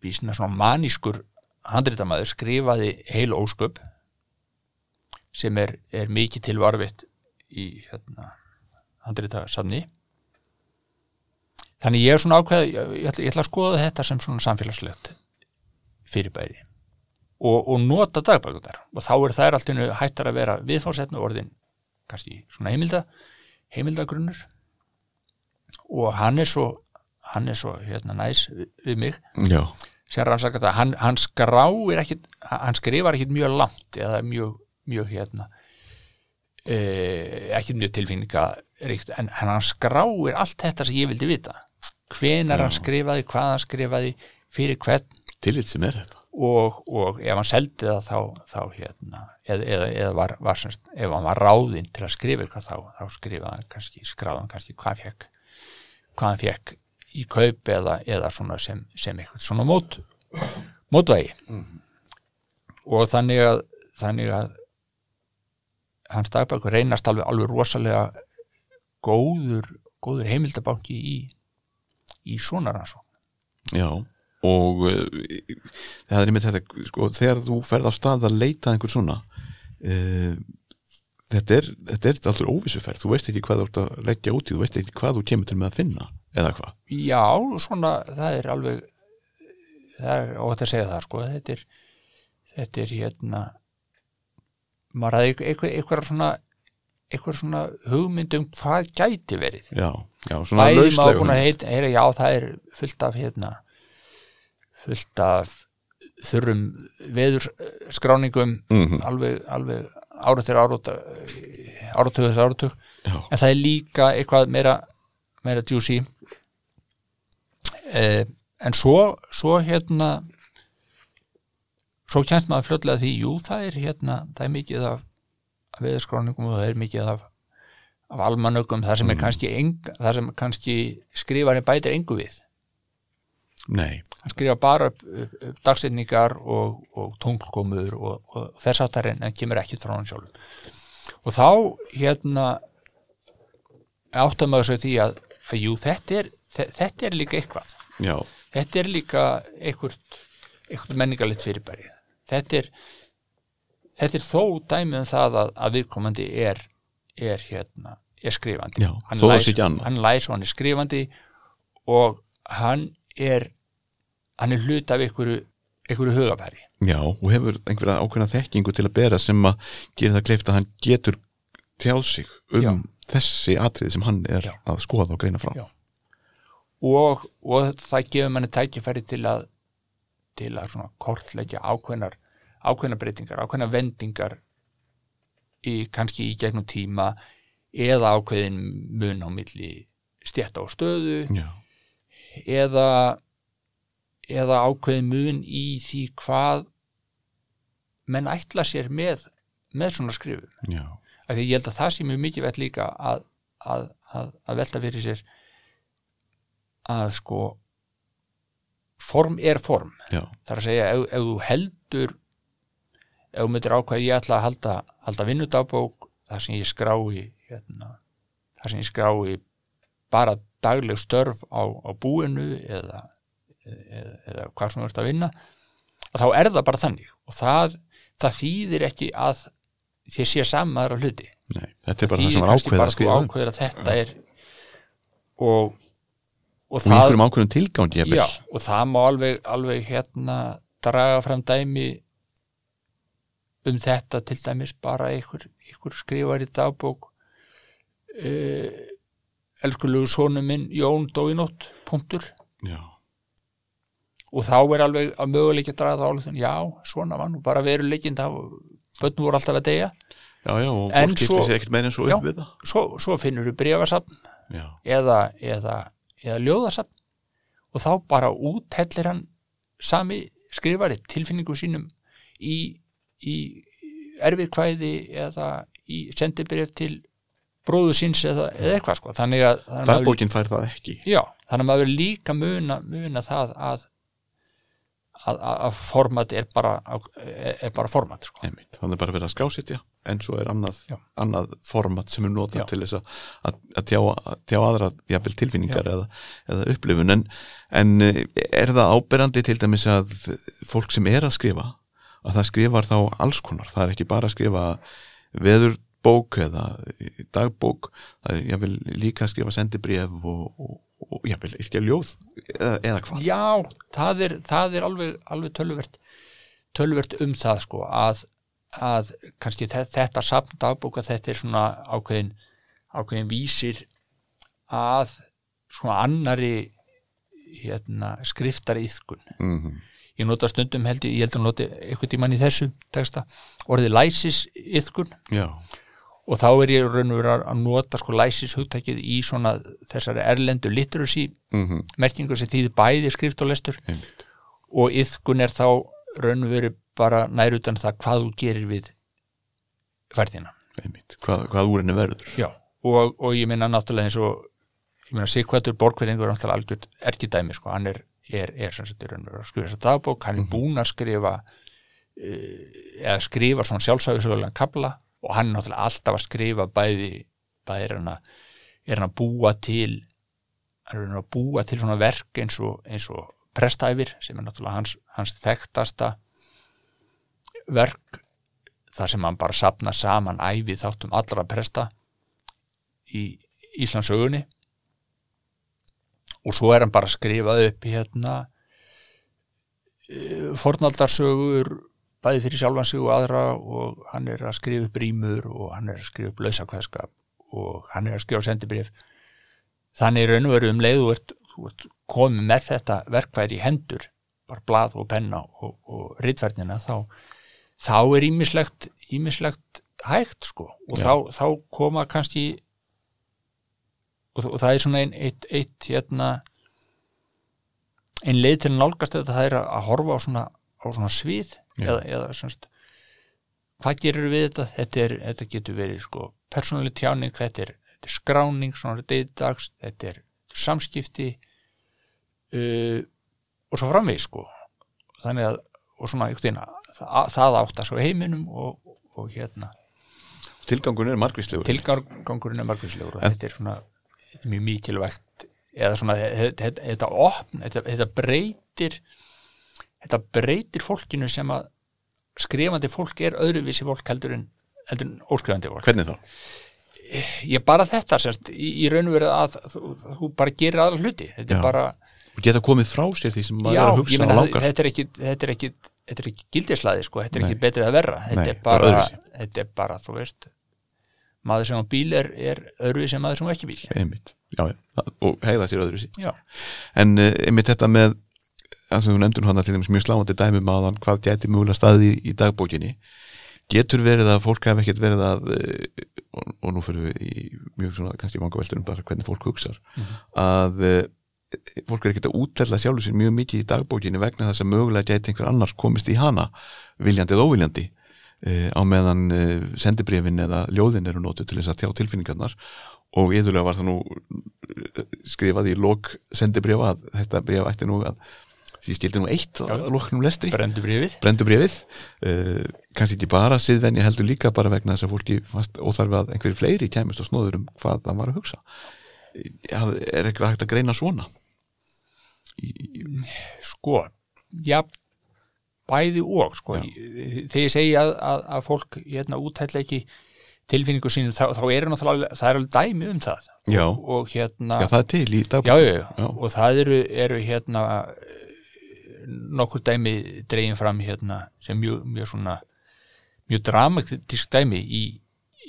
bísna svona manískur handritamæður skrifaði heil ósköp sem er, er mikið til varfitt í hérna, handritasamni þannig ég er svona ákveð ég, ætla, ég ætla að skoða þetta sem svona samfélagslegt fyrirbæri og, og nota dagbækunar og þá er þær alltaf hættar að vera viðfársefnu orðin kannski svona heimilda heimildagrunnur. Og hann er svo hann er svo hérna næs við, við mig.
Já,
sem rannsaka það, hann, hann skráir ekkit, hann skrifar ekkit mjög langt eða mjög, mjög hérna e, ekkit mjög tilfinningaríkt en hann skráir allt þetta sem ég vildi vita hvenar hann skrifaði, hvað hann skrifaði fyrir hvern.
Tillit sem er þetta.
Og, og ef hann seldi það þá, þá hérna, eða, eða, eða var, var semst, ef hann var ráðinn til að skrifa eitthvað þá, þá skrifaði hann kannski, skráði hann kannski hvað hann fekk hvað hann fekk í kaup eða, eða svona sem, sem eitthvað svona mót mótvægi. Og þannig að þannig að hans dagbækur reynast alveg, alveg rosalega góður góður heimildabanki í í svona rannsókn.
Já, og uh, það er einmitt þetta, sko, þegar þú ferð á stað að leita að einhver svona uh, þetta er þetta er alltaf óvissuferð, þú veist ekki hvað þú ert að leggja út í, þú veist ekki hvað þú kemur til með að finna eða hvað?
Já, svona, það er alveg það er ótt að segja það sko, þetta er þetta er hérna maður hafði eitthvað, eitthvað svona eitthvað svona hugmynd um hvað gæti verið.
Já, já, svona
bæði maður búin að heit, heyra, já það er fullt af hérna fullt af þurrum veðurskráningum
mm
alveg, alveg árið þeirra árið áratug þeirra áratug. En það er líka eitthvað meira meira juicy. Eh, en svo svo hérna svo kjænst maður fljótlega því jú það er hérna, það er mikið af af veðurskráningum og það er mikið af af almanökum, það sem það sem kannski skrifarinn bætir engu við.
Nei,
hann skrifa bara upp, upp, upp dagsetningar og, og tunglkomur og, og þess áttar en kemur ekkit frá hann sjálf og þá hérna áttum maður svo því að, að jú, þetta er, þe- þetta er líka eitthvað.
Já,
þetta er líka einhvert, einhvert menningarlegt fyrirbæri. Þetta er þetta er þó dæmi um það að, að viðkomandi er, er hérna er skrifandi
Já,
Hann læs- hann læs og hann er skrifandi og hann er hann er hlut af einhverju, einhverju hugafæri
já og hefur einhverja ákveðna þekkingu til að bera sem að gera það kleift að hann getur tjáð sig um
Já.
þessi atriði sem hann er
Já.
að skoða og greina frá
Já. og, og það gefur manni tækifæri til að til að svona kortleggja ákveðnar ákveðnar breytingar, ákveðnar vendingar í, kannski í gegnum tíma eða ákveðin mun á milli stjætta og stöðu
Já,
eða eða ákveðin mun í því hvað menn ætla sér með með svona skrifum. Af því ég held að það sé mjög mikið vett líka að, að, að, að velta fyrir sér að sko form er form.
Já,
það er að segja ef, ef þú heldur ef þú myndir ákveð ég ætla að halda, halda vinnudagbók þar sem ég skrái hérna, þar sem ég skrái bara dagleg störf á, á búinu eða, eða, eða hvað sem þú ert að vinna að þá er það bara þannig. Og það, það þýðir ekki að þér sé samaður af hluti.
Nei Þetta er bara það
þýðir
sem var
bara
að skrifa um.
ákveður að þetta er og og
og
já, og það má alveg, alveg hérna draga fram dæmi um þetta til dæmis bara einhver, einhver skrifar í dagbók. Uh, elskulegu sonu minn Jón dó í nótt, punktur.
Já,
og þá er alveg að möguleikja að draga það álið já, svona var nú bara veruleikin það bönnum voru alltaf að deyja.
Já, já og fólk gifti sér ekkert en svo upp við það.
svo, svo finnur brefasafn
Já,
eða, eða, eða ljóðasafn. Og þá bara úthellir hann sami skrifari tilfinningu sínum í, í erfið kvæði eða í sendibref til bróðu síns eða, eða eitthvað sko. Þannig að, þannig að maður,
dagbókin fær það ekki.
Já, þannig að maður verður líka muna, muna það að að, að, að format er bara er, er bara format sko.
Einmitt, þannig er bara verið að skásitja en svo er annað, annað format sem er notað
Já.
til þess að, að, að tjá, að tjá aðra jafnvel tilfinningar eða, eða upplifun. En, en eh, er það áberandi til dæmis að fólk sem er að skrifa að það skrifar þá alls konar. Það er ekki bara að skrifa veðurbók eða dagbók það er jafnvel líka að skrifa sendibréf og, og, og jafnvel ekki ljóð eða, eða hvað.
Já, það er, það er alveg, alveg töluvert töluvert um það sko að, að kannski þe- þetta safn dagbóka þetta er svona ákveðin ákveðin vísir að svona annari hérna, skriftari yðkun
mm
ég nota stundum held ég, ég held að noti eitthvað tímann í þessu texta. Orðið læsis yðkun
Já,
og þá er ég raun og verið að nota sko læsis hugtækið í svona þessari erlendu literacy
mm
merkingu sem þýðir bæði skrift og lestur.
Einmitt.
Og yðkun er þá raun og verið bara nær utan það hvað þú gerir við færðina
hvað, hvað úr henni verður.
Já. Og, og ég minna náttúrulega eins og ég minna Sigvættur Borgverðingur er náttúrulega algjörð er ekki dæmi sko, hann er, er, er sem sagt að skrifa þessa dagbók, hann er búinn að skrifa uh, eða skrifa svona sjálfsæðisögulega kabla og hann er náttúrulega alltaf að skrifa bæði bæði er hann að, er hann að búa til hann er hann að búa til svona verk eins og, eins og prestæfir sem er náttúrulega hans, hans þekktasta verk þar sem hann bara sapna saman æfi þáttum allra presta í Íslandsögunni og svo er hann bara að skrifa upp hérna eh, fornaldarsögur bæði fyrir sjálfan sig og aðra og hann er að skrifa upp rýmur og hann er að skrifa upp lausakvæðskap og hann er að skrifa sendibrif þannig er raun og veru um leið þú ert, þú ert komið með þetta verkværi í hendur bara blað og penna og, og ritverðnina þá, þá er ímislegt ímislegt hægt sko. Og þá, þá koma kannski og, og það er svona ein, eitt, eitt hérna ein leið til að nálgast þetta það er að, horfa á svona, á svona svið
Já.
eða, eða semst hvað gerir við þetta? Þetta, er, þetta getur verið sko persónuleg tjáning, þetta er, þetta er skráning svona deydags, þetta er samskipti uh, og svo framvegis sko þannig að, og svona veginn það, það átt að svo heiminum og, og hérna
Tilgangun er margvíslegur
tilgangurinn er margvíslegur
En-
þetta er svona mjög mikilvægt eða svona þetta, opn, þetta, breytir þetta breytir fólkinu sem að skrifandi fólk er öðruvísi fólk heldur en, heldur en óskrifandi fólk
Hvernig þá?
ég bara þetta semst, í, í raun og verið að þú, þú bara gerir aðra hluti þetta
Já.
er bara,
Og geta komið frá sér því sem maður
já,
er að hugsa
meina
og langar
þetta er ekki þetta er ekki, þetta er ekki gildislaði sko, þetta er
Nei.
ekki betrið að verra þetta,
Nei,
er
bara
þetta er bara, þú veist maður sem á bíl er, er öðruvísi en maður sem á ekki bíl.
Einmitt, já, og hegða sér öðru sér
já,
en uh, einmitt þetta með að þú nefndur hann dæmis mjög sláandi dæmi með hann hvað gæti mögulega staði í, dagbókinni. Getur verið að fólk hef ekkert verið að uh, og, og nú fyrir við í mjög svona kannski vanga veldur um bara hvernig fólk hugsar að uh, fólk er ekkert að útfella sjálfur sér mjög mikið í dagbókinni vegna þess að mögulega gæti einhver annars komist í hana viljandi eða óviljandi á meðan uh, sendibrifin eða ljóðin eru notuð til þess að tjá tilfinningarnar. Og yðurlega var það nú uh, skrifað í lok sendibrifa að þetta brif ætti nú að því skildi nú eitt að loknum lestri.
Brendu brífið
brendu brefið uh, kannski ekki bara siðvenja heldur líka bara vegna þess að fólki fast óþarfi að einhverju fleiri kæmust og snóður um hvað það var að hugsa. Já, er eitthvað hægt að greina svona?
Sko, já bæði og sko, þegar ég segi að, að, að fólk hérna útætla ekki tilfinningu sínum þá, þá er það alveg dæmi um það.
Já,
og hérna
já það er til í
Já. og það eru, eru hérna nokkur dæmi dregin fram hérna sem mjög, mjög svona mjög dramatisk dæmi í,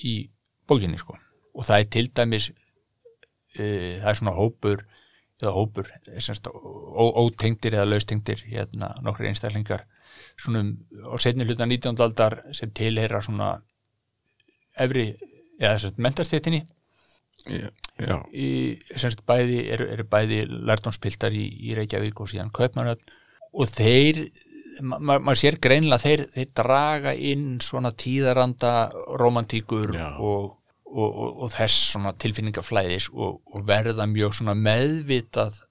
í bókinni sko. Og það er til dæmis uh, það er svona hópur eða hópur, ótengdir eða laustengdir hérna nokkur einstaklingar svona um, á setni hluta 19. aldar sem tilheyra svona efri eða þess að mentastéttinni semst bæði eru, eru bæði lærdomspiltar í, í Reykjavík og síðan Kaupmannöfn og þeir ma ma maður sér greinilega þeir, þeir draga inn svona tíðaranda romantíkur og, og, og, og þess svona tilfinningaflæðis og, og verða mjög svona meðvitað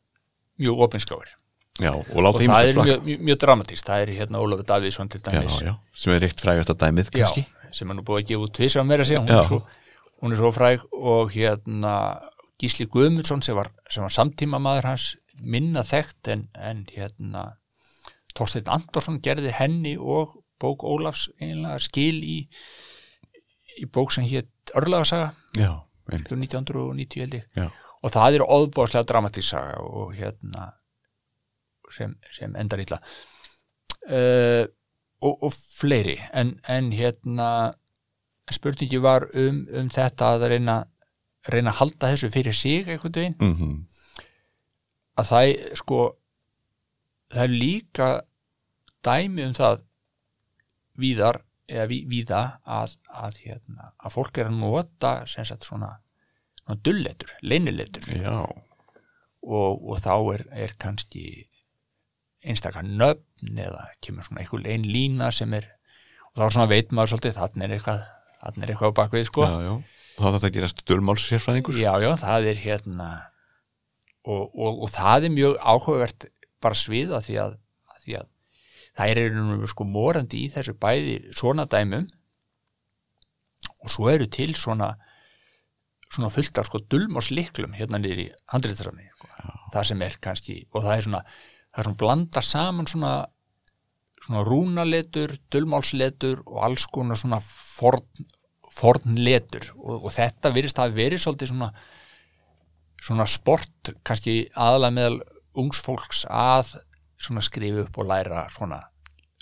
mjög opinskáir
já, og
og það er mjög, mjög, mjög dramatíst það er hérna Ólafur Davíðsson til
já,
dæmis.
já, sem er eitt frægast að dæmið kannski.
Já, sem er nú búið að gefa út tvisar meira að segja, hún
Já.
er, svo, hún er svo fræg og hérna Gísli Guðmundsson sem var, sem var samtíma maður hans minna þekkt en, en hérna Þorsteinn Andorsson gerði henni og bók Ólafs einlega skil í, í bók sem hétt Örlagasaga
já, ein,
1990 held ég.
Já,
og það er óbúðslega dramatísk saga og hérna sem, sem endar illa. Uh, og, og fleiri. En, en hérna spurningi var um, um þetta að reyna, reyna að halda þessu fyrir sig einhvern veginn.
Mhm.
Að það er sko það er líka dæmi um það víðar eða ví, víða að, að, hérna, að fólk er að nota sem sagt svona, svona dulletur, leyniletur.
Já,
og, og þá er, er kannski einstakar nöfn eða kemur svona einhver ein lína sem er og þá veit maður svolítið þannig er eitthvað, þannig er eitthvað á bakvið sko.
Já, já. Þá þetta gerast dölmáls sérfræðingur
já, já, það er hérna og, og, og það er mjög áhugavert bara sviða því að, að því að það er einhvern sko morandi í þessu bæði svona dæmum og svo eru til svona svona fullt af sko dulmásliklum hérna niður í handriðsrafni sko. það sem er kannski og það er svona, það er svona blanda saman svona svona rúnaletur, dulmálsletur og alls konar svona forn, fornletur. Og, og þetta virðist að verið svolítið svona svona sport kannski aðalega meðal ungs fólks að svona skrifa upp og læra svona,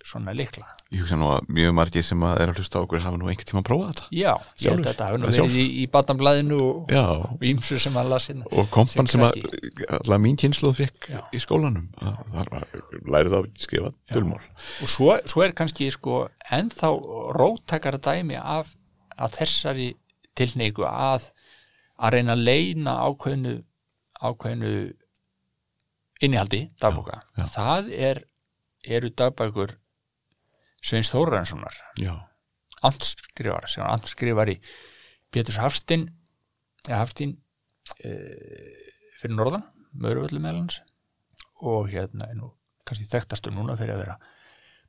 svona likla
ég hugsa nú að mjög margir sem að er að hlusta okkur hafa nú einhvern tíma að prófa þetta
Já, ég held að þetta hafi nú verið í, í badnamblæðinu og, ímsu sem að lasi hérna.
og kompan sem að
krakki.
allavega mín kynsluð fekk
Já.
í skólanum að það var, lærið á að skrifa dölmál
og svo, svo er kannski sko ennþá róttakara dæmi af, af þessari tilneigu að að reyna að leina ákveðnu ákveðnu innihaldi dagbóka
Já, já.
það er, eru dagbækur Sveins Þóranssonar
já,
andskrifar sem var andskrifar í Péturs Hafstinn eða Hafstín e, fyrir norðan, Möruvöldu meðlans og hérna er nú kannski þekktastur núna fyrir að vera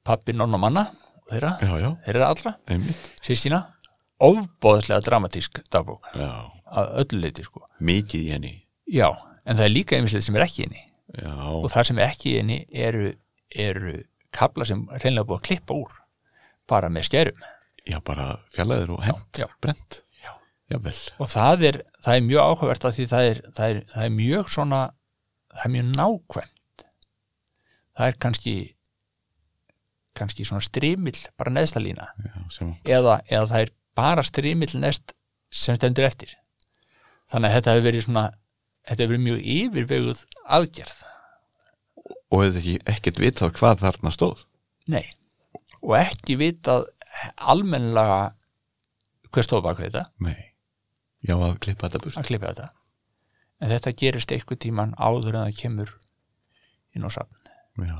pappi nonn og manna og þeirra,
já, já,
þeirra allra, sýstina ofbóðslega dramatísk dagbók.
Já,
að öllu leiti sko.
Mikið í henni.
Já, en það er líka einmislið sem er ekki inni
já,
og það sem er ekki inni eru, eru kabla sem reynlega búið að klippa úr bara með skerum
já, bara fjallaður og hent
Já.
brent,
Já.
jável
og það er, það er mjög áhugavert að því það er, það er, það er mjög svona það er mjög nákvæmt. Það er kannski kannski svona strímill bara neðsta lína.
Já, sem,
eða, eða það er bara strímill neðst sem stendur eftir. Þannig að þetta hefur verið svona þetta hefur verið mjög yfirveguð aðgerð
og hefði ekki ekkert vitað hvað þarna stóð.
Nei. Og ekki vitað almennilega hver stóð bak við þetta.
Nei, já að klippa þetta burt.
Að klippa þetta. En þetta gerist eitthvað tíman áður en það kemur inn á safn.
Já,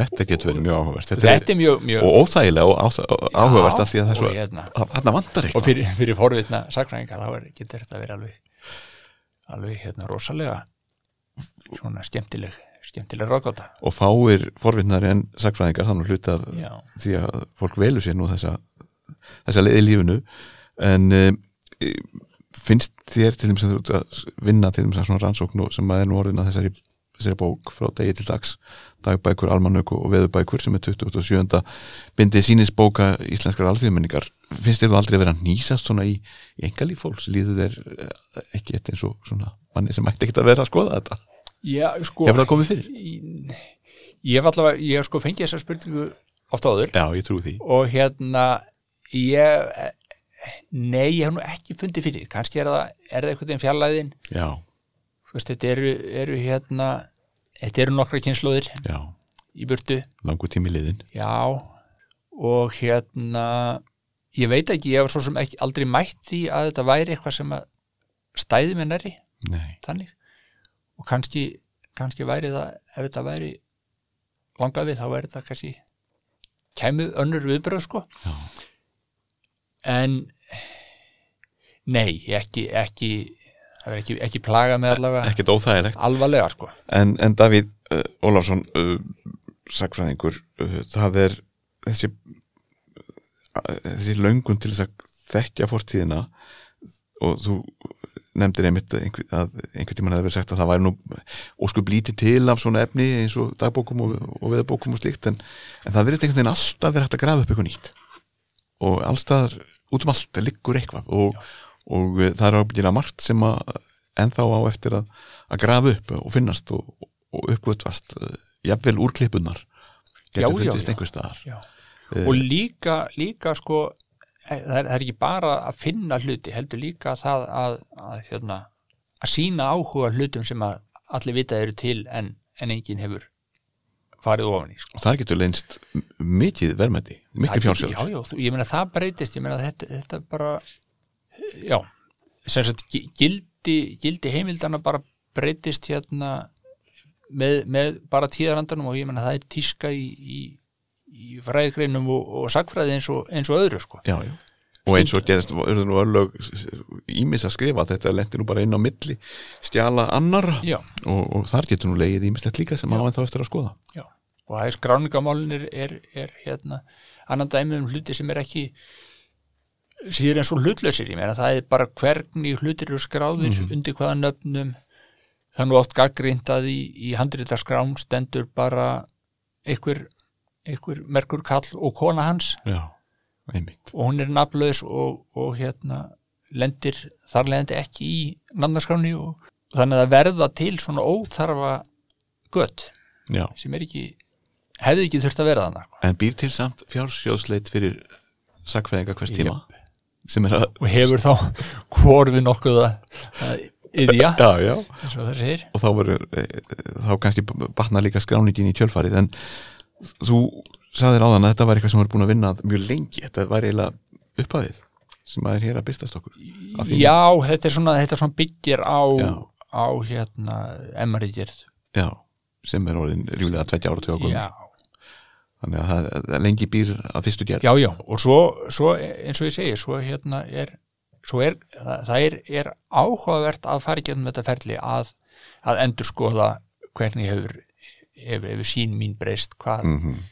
þetta getur verið mjög áhugavert.
Þetta,
þetta
er mjög, mjög
og óþægilega og áhugavert af því að það er svo
hérna,
þarna vantar
og
eitthvað
fyrir, fyrir forvitna sakræðingar þá getur þetta verið alveg alveg hérna rosalega svona skemmtileg skemmtileg ráðgáta
og fáir forvittnari en sagfræðingar þannig hluti af
já,
því að fólk velur sér nú þessa þessa leið í lífinu. En e, finnst þér til dæmis að vinna til dæmis að svona rannsókn og sem að er nú orðin að þessari, þessari bók frá degi til dags dagbækur, almanök og veðubækur sem er 27. bindið sínisbóka íslenskar alþjóðmenningar. Finnst þér þú aldrei að vera nýsast svona í, í engalíf fólks, líður þér eh, ekki eitt eins og svona manni sem ætti ekki að vera að skoða þetta
sko
hefur það komið fyrir?
ég, ég hef allavega, ég hef sko fengið þessa spurningu oft áður.
Já, ég trú því.
Og hérna ég nei, ég hef nú ekki fundið fyrir kannski er það, er það einhvern veginn fjarlæðin
Já,
veist, þetta eru, eru hérna þetta eru nokkra kynnslóðir
já,
í burtu.
Langu tími liðin
já. Og hérna ég veit ekki, ég hef svo sem ekki aldrei mætt því að þetta væri eitthvað sem að stæði með næri,
Nei,
þannig og kannski, kannski væri það ef þetta væri langað við þá væri þetta kannski kæmu önnur viðbröð sko.
Já.
en nei, ekki ekki, það ekki, ekki plaga með allavega.
Óþægilegt.
Alvarlega sko.
En, en Davíð uh, Ólafsson uh, sagfræðingur uh, það er þessi þessi löngun til þess að þekkja fortíðina. Og þú nefndir einmitt að einhvern tímann hefur verið sagt að það væri nú óskup lítið til af svona efni eins og dagbókum og, og veðbókum og slíkt en, en það verið einhvern veginn alltaf verið hægt að grafa upp eitthvað nýtt. Og allstaðar út um allt liggur eitthvað. Og, og eh, það er ábyggilega margt sem að ennþá á eftir að, að grafa upp og finnast og, og uppgötvast eh, jafnvel
já,
getur fundist einhver staðar.
Já. og líka, líka sko það er, það er ekki bara að finna hluti heldur líka það að að, hérna, að sína áhuga hlutum sem að allir vita eru til en, en enginn hefur farið ofan í sko.
og það getur leynst m- mikið verðmæti, mikið
Það-
fjársjóður
já, já, þú- ég meina það breytist ég meina þetta, þetta bara já, sem sagt gi- gildi, gildi heimildana bara breytist hérna með, með bara tíðarandanum og ég meina það er tíska í, í, í fræðgreinum og, og sagfræði eins og, eins og öðru sko.
Já, já. og eins og gerðist eru nú örlög ímis að skrifa þetta lendi nú bara inn á milli stjala annara
já,
og, og þar getur nú legið ímislegt líka sem maður þá eftir að skoða.
Já, og það er skráningamálin er, er, er hérna annan dæmi um hluti sem er ekki síður en svo hlutlausir. Ég meina það er bara hvernig hlutir eru skráðir undir hvaða nöfnum. Það er nú oft gaggrind að í, í handritaskrám stendur bara einhver, einhver merkur kall og kona hans.
Já,
og hún er nafnlaus og, og hérna lendir þarlegandi ekki í namnaskráni og þannig að verða til svona óþarfa gött
já.
sem er ekki hefði ekki þurft að vera þannig
en býr til samt fjársjóðsleit fyrir sagfræðinga hvers tíma? Sem er að
og hefur þá hvorfi nokkuð að yðja
já, já.
eins og
þá verður eh, þá kannski batna líka skráningin í kjölfarið en þú sagðir áðan að þetta var eitthvað sem var búin að vinna mjög lengi, þetta var eiginlega upphafið sem að er hér að byrtast okkur. Að
já, þetta er svona, þetta er svona byggir á, á hérna emmaríkjörð
já, sem er orðin ríflega tveggja ára tökum
já,
þannig að það, það lengi býr að fyrstu gerð.
Já, já, og svo, svo eins og ég segi, svo hérna er svo er, það, það er, er áhugavert að fara í getum þetta ferli að, að endur skoða hvernig hefur, hefur, sín mín breyst, hvað,
mm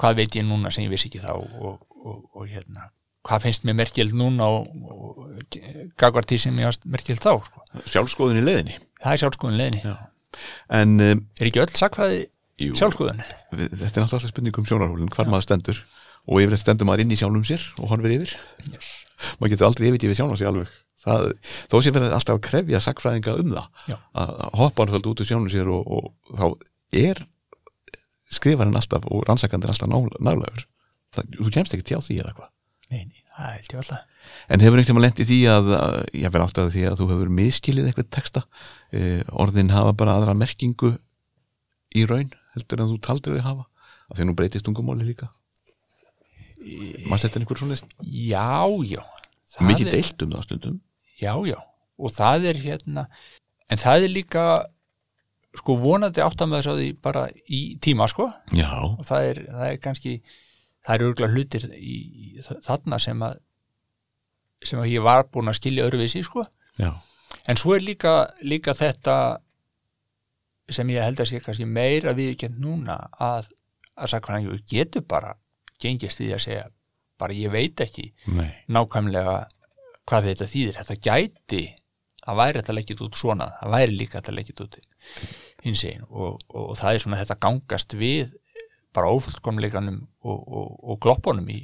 hvað veit ég núna sem ég vissi ekki þá og, og, og hérna hvað finnst mér merkjöld núna og, og gagvart því sem ég merkjöld þá sko.
sjálfskoðun í leiðinni.
Það er sjálfskoðun leðinni
Já. en um,
er ekki öll sakfræði
jú,
sjálfskoðun
við, þetta er náttúrulega spurning um sjónarhólinn hvar maður stendur. Og yfir þetta stendur maður inn í sjálfum sér og horfir yfir. Maður getur aldrei yfir yfir sjálfum sér alveg. Það, þó sé verið alltaf að krefja sagfræðinga um það.
Já.
að hoppa hann út úr sjálfum sér og, og þá er skrifarinn alltaf og rannsakandinn alltaf ná, nálegur það, þú kemst ekki tjá því eða hvað?
Nei, nei, það held ég alltaf
En hefur einhvern veginn lent í því að, ég verð átt að því að þú hefur miskilið eitthvað texta, eh, orðin hafa bara aðra merkingu í raun heldur en þú taldir þau hafa? Af því að nú breytist tungumáli líka. Maður setja einhver svona
já, já.
Mikið
er-
deilt um það stundum.
Já, já, og það er hérna en það er líka sko vonandi áttamöðs á því bara í tíma sko.
Já,
og það er, það er kannski það eru örgulega hlutir í, í þarna sem að sem að ég var búin að skilja öruvísi sko.
Já,
en svo er líka, líka þetta sem ég held að sé kannski meira viðkjönd núna að, að sakfræðingur getur bara gengist því að segja bara ég veit ekki
nei.
nákvæmlega hvað þetta þýðir. Þetta gæti, það væri þetta leggit út svona, það væri líka þetta leggit út hins einn og, og, og það er svona þetta gangast við bara ófullkomleikanum og, og, og gloppunum í,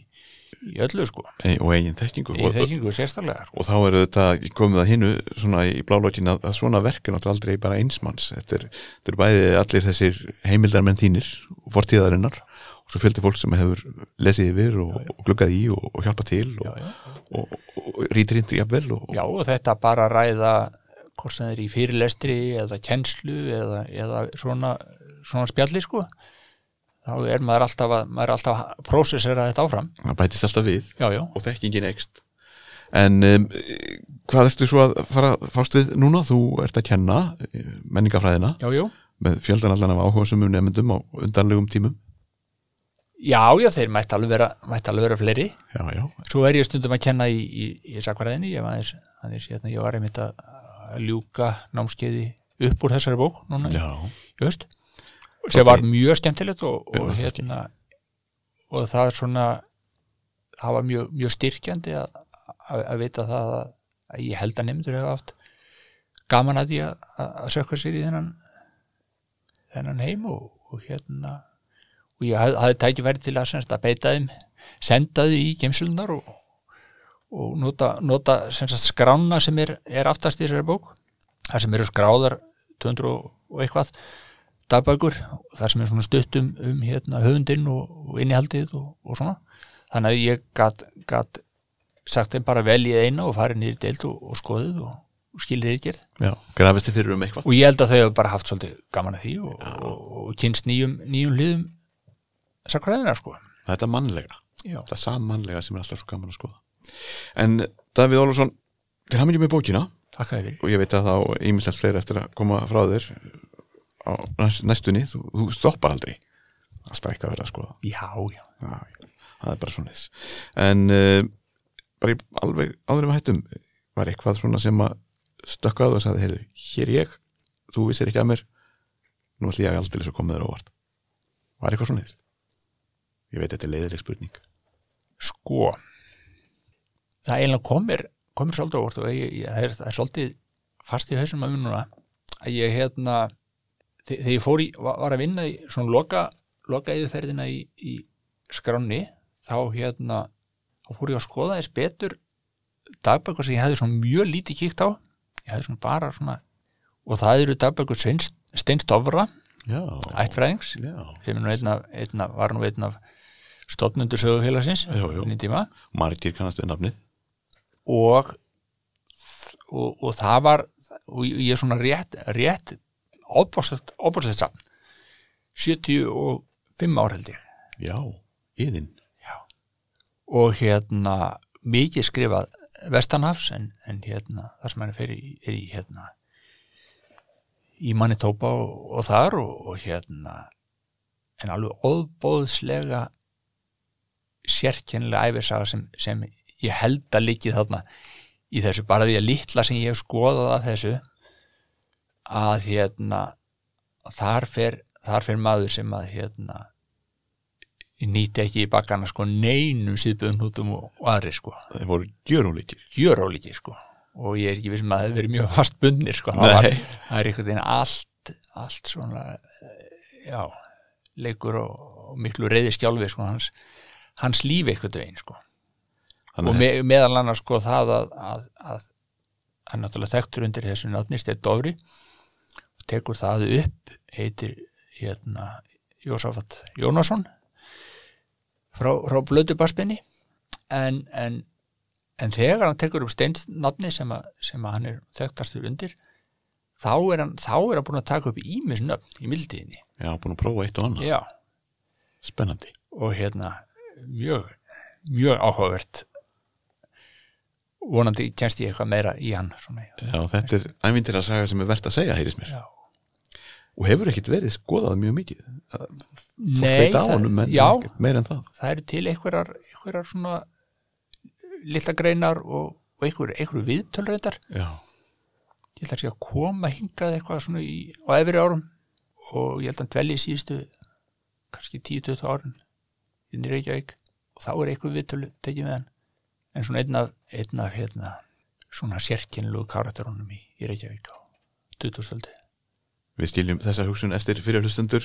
í öllu sko
e, og eigin þekkingu og,
þekkingu sko.
og þá er þetta komið að hinnu svona í blálókin að, að svona verk er náttúrulega aldrei bara einsmanns þetta er, þetta er bæði allir þessir heimildarmenn þínir og fortíðarinnar og svo fjöldi fólk sem hefur lesið yfir og, og gluggað í og, og hjálpað til og,
já, já.
og, rítir indi jafnvel og,
já og þetta bara ræða hvort það er í fyrirlestri eða kennslu eða, eða svona, svona spjalli sko þá er maður alltaf að, maður alltaf að prósessera þetta áfram.
Það bætist alltaf við
já, já,
og þekkingin ekst en um, hvað ertu svo að fara fást við núna? Þú ert að kenna eh, menningafræðina
já, já.
Með fjöldan allan af áhuga sumum nefndum á undanlegum tímum.
Já, já, þeir mætti alveg vera, mætti alveg vera fleiri.
Já, já,
svo er ég stundum að kenna í, í, í sakvaræðinni ég var, aðeins, aðeins, hérna, ég var einmitt að að ljúka námskeiði upp úr þessari bók núna haust sem var mjög skemmtilegt og, og hérna og það er svona það var mjög, mjög styrkjandi að, að, að vita það að, að ég held að nefndur hefur haft gaman að því að, sökka sér í þennan þennan heim og, og hérna og ég hafði, hafði tækifæri til að, beita þeim senda þau í gemslunar og, og nota, nota semst, skrána sem er, er aftast í þessari bók þar sem eru skráðar 200 og eitthvað dagbækur þar sem er svona stutt um, hérna, höfundinn og, og innihaldið og, og svona. Þannig að ég gat, gat sagt þeim bara vel í eina og farið niður í deild og, og skoðið og, skilir
fyrir um eitthvað?
Og ég held að þau hefur bara haft svolítið gaman að því og kynst nýjum, nýjum hliðum sakræðina sko.
Þetta er mannlega,
Já.
þetta er sammannlega sem er alltaf svo gaman að skoða en Davíð Ólafsson, til hann með bókina? Og ég veit að þá ímislegt fleiri eftir að koma frá þér á næst- næstunni, þú, þú stoppar aldrei. Alltaf eitthvað að vera að skoða.
Já, já,
Já, það er bara svona þess en uh, bara í alveg áður um að hættum var eitthvað svona sem að stökkaðu og sagði, heyrðu, hér ég þú vissir ekki að mér nú ætlum ég aldrei að koma þér óvart. Var eitthvað svona þess ég veit þetta er leiðileg spurning.
Sko það eiginlega komir komir svolítið á vort og ég, ég, það, er, það er svolítið fast í þessum að núna að ég hérna þe- þegar ég fór í, var að vinna í svona loka, loka yfirferðina í, í skránni þá hérna þá fór ég að skoða þess betur dagbækur sem ég hefði svona mjög lítið kíkt á. Ég hefði svona bara svona og það eru dagbækur Steinstofra ættfræðings sem er nú einn af, einn af, var nú einn af stofnundur sögufélagsins
margir kannast við nafnið
og, og, og það var og ég er svona rétt, rétt óbúrslega saman 75 ár held ég.
Já, yðin
og hérna mikið skrifað vestanhafs en, en hérna það sem hann er er í hérna í Manitoba og, og þar og, og hérna en alveg óbóðslega sérkennilega æfisaga sem, sem ég held að líkið þarna í þessu, bara því að litla sem ég hef skoðað af þessu að hérna þar fer, þar fer maður sem að hérna nýti ekki í bakkana sko neinum síðböðunhútum og, og aðri sko.
Þeir voru gjörólíkir.
Gjörólíki sko. Og ég er ekki vissum að það hefði verið mjög fast bundnir sko. Það, var, það er einhvern veginn allt allt svona eh, já, leikur og, og miklu reyði skjálfi sko hans, hans lífi einhvern veginn sko og
Þannig,
me, meðal annars sko það að, hann náttúrulega þekktur undir þessu nafnist er Dóri og tekur það upp heitir hérna Jósafat Jónasson frá, frá blödu barspenni en, en, en þegar hann tekur upp steinsnafni sem, að, sem að hann er þekktastur undir þá er hann, þá er hann búin að taka upp ímisnöfn í mildiðinni.
Já, búin að prófa eitt og annað. Spennandi.
Og hérna mjög, mjög áhugavert vonandi kennst ég eitthvað meira í hann svona,
já, þetta er ævindir að saga sem er verðt að segja, heyris mér.
Já.
og hefur ekkit verið skoðað mjög mikið. Fólk veit á
það-
honum en
já,
ekkert meira en það.
Það eru til einhverjar, einhverjar svona lilla greinar og, og einhver, einhver viðtölreindar
já,
ég ætla að sé að koma hingað eitthvað svona í, á efri árum og ég held að hann dvelji í síðustu kannski 10-20 árum í Reykjavík. Og þá er eitthvað viðtölu tekið með hann en svona einn af, einn af hérna, svona sérkennilegu karakterunum í, í Reykjavík á 2000-öldi
við skiljum þessa hugsun eftir fyrir hlustendur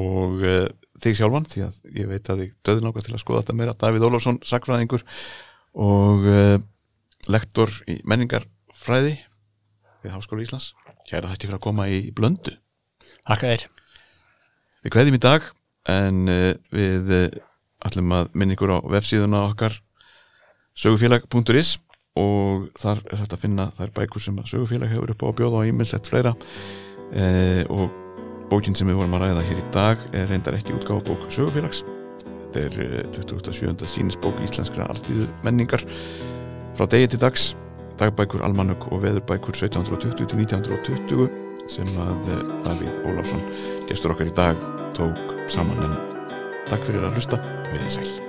og uh, þig sjálfan því að ég veit að þig döðlangast til að skoða þetta meira. Davíð Ólafsson, sakfræðingur og uh, lektor í menningarfræði við Háskóla Íslands. Kæra hætti fyrir að koma í blöndu.
Þakka þér
Við kveðjum í dag en uh, við ætlum að minna ykkur á vefsíðuna okkar sögufélag.is og þar er hægt að finna þær bækur sem sögufélag hefur upp á að bjóða á e-mailsett fleira. Uh, og bókin sem við vorum að ræða hér í dag er reyndar ekki útgáfa bók sögufélags. Þetta er uh, 27. sínisbók íslenskra alltíðu menningar frá degi til dags dagbækur, almanök og veðurbækur 1720 til 1920 sem að eh, Davíð Ólafsson gestur okkar í dag tók saman. En Takk fyrir að hlusta, við sæl